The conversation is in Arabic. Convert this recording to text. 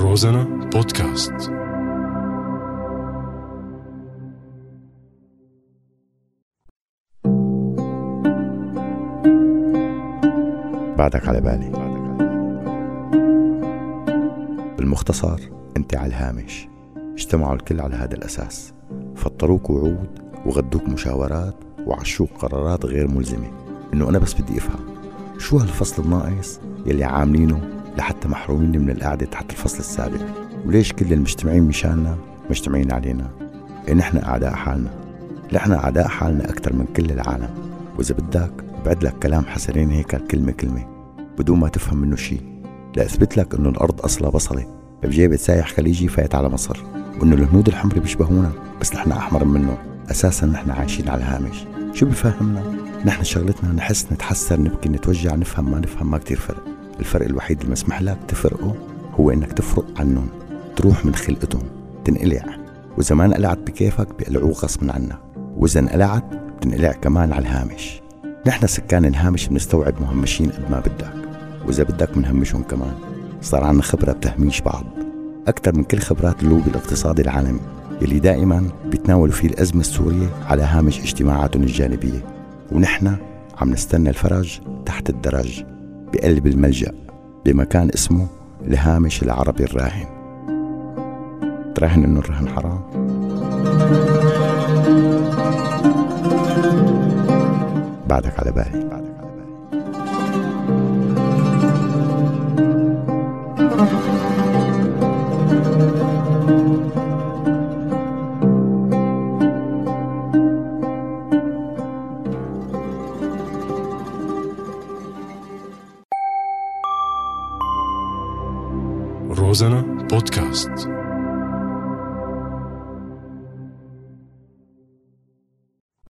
روزانا بودكاست. بعدك على بالي. بالمختصر انت على الهامش. اجتمعوا الكل على هذا الأساس. فطروك وعود وغدوك مشاورات وعشوك قرارات غير ملزمة. إنه أنا بس بدي أفهم. شو هالفصل الناقص يلي عاملينه لحتى محرومين من القعدة تحت الفصل السابق. وليش كل المجتمعين مشاننا مجتمعين علينا؟ إيه نحن أعداء حالنا؟ نحن أعداء حالنا أكثر من كل العالم. وإذا بدك بعد لك كلام حسنين هيك كلمة كلمة بدون ما تفهم منه شيء لأثبت لك إنه الأرض أصلها بصلة بجيبة سايح خليجي فايت على مصر وإنه الهنود الحمر بيشبهونا بس نحن أحمر منه. أساسا نحن عايشين على الهامش شو بفهمنا؟ نحن شغلتنا نحس نتحسر نبكي نتوجع نفهم ما نفهم ما كتير فرق. الفرق الوحيد اللي مسمح لك تفرقه هو إنك تفرق عنهم تروح من خلقتهم تنقلع. وإذا ما انقلعت بكيفك بيقلعوه غصبا عنك وإذا انقلعت بتنقلع كمان على الهامش. نحن سكان الهامش بنستوعب مهمشين قد ما بدك وإذا بدك بنهمشهم كمان. صار عنا خبرة بتهميش بعض. أكثر من كل خبرات اللوبي الاقتصادي العالمي يلي دائما بيتناولوا فيه الأزمة السورية على هامش اجتماعاتهم الجانبية. ونحن عم نستنى الفرج تحت الدرج. بقلب الملجأ بمكان اسمه الهامش العربي الراهن. تراهن إنه الرهن حرام؟ بعدك على بالي. روزانا بودكاست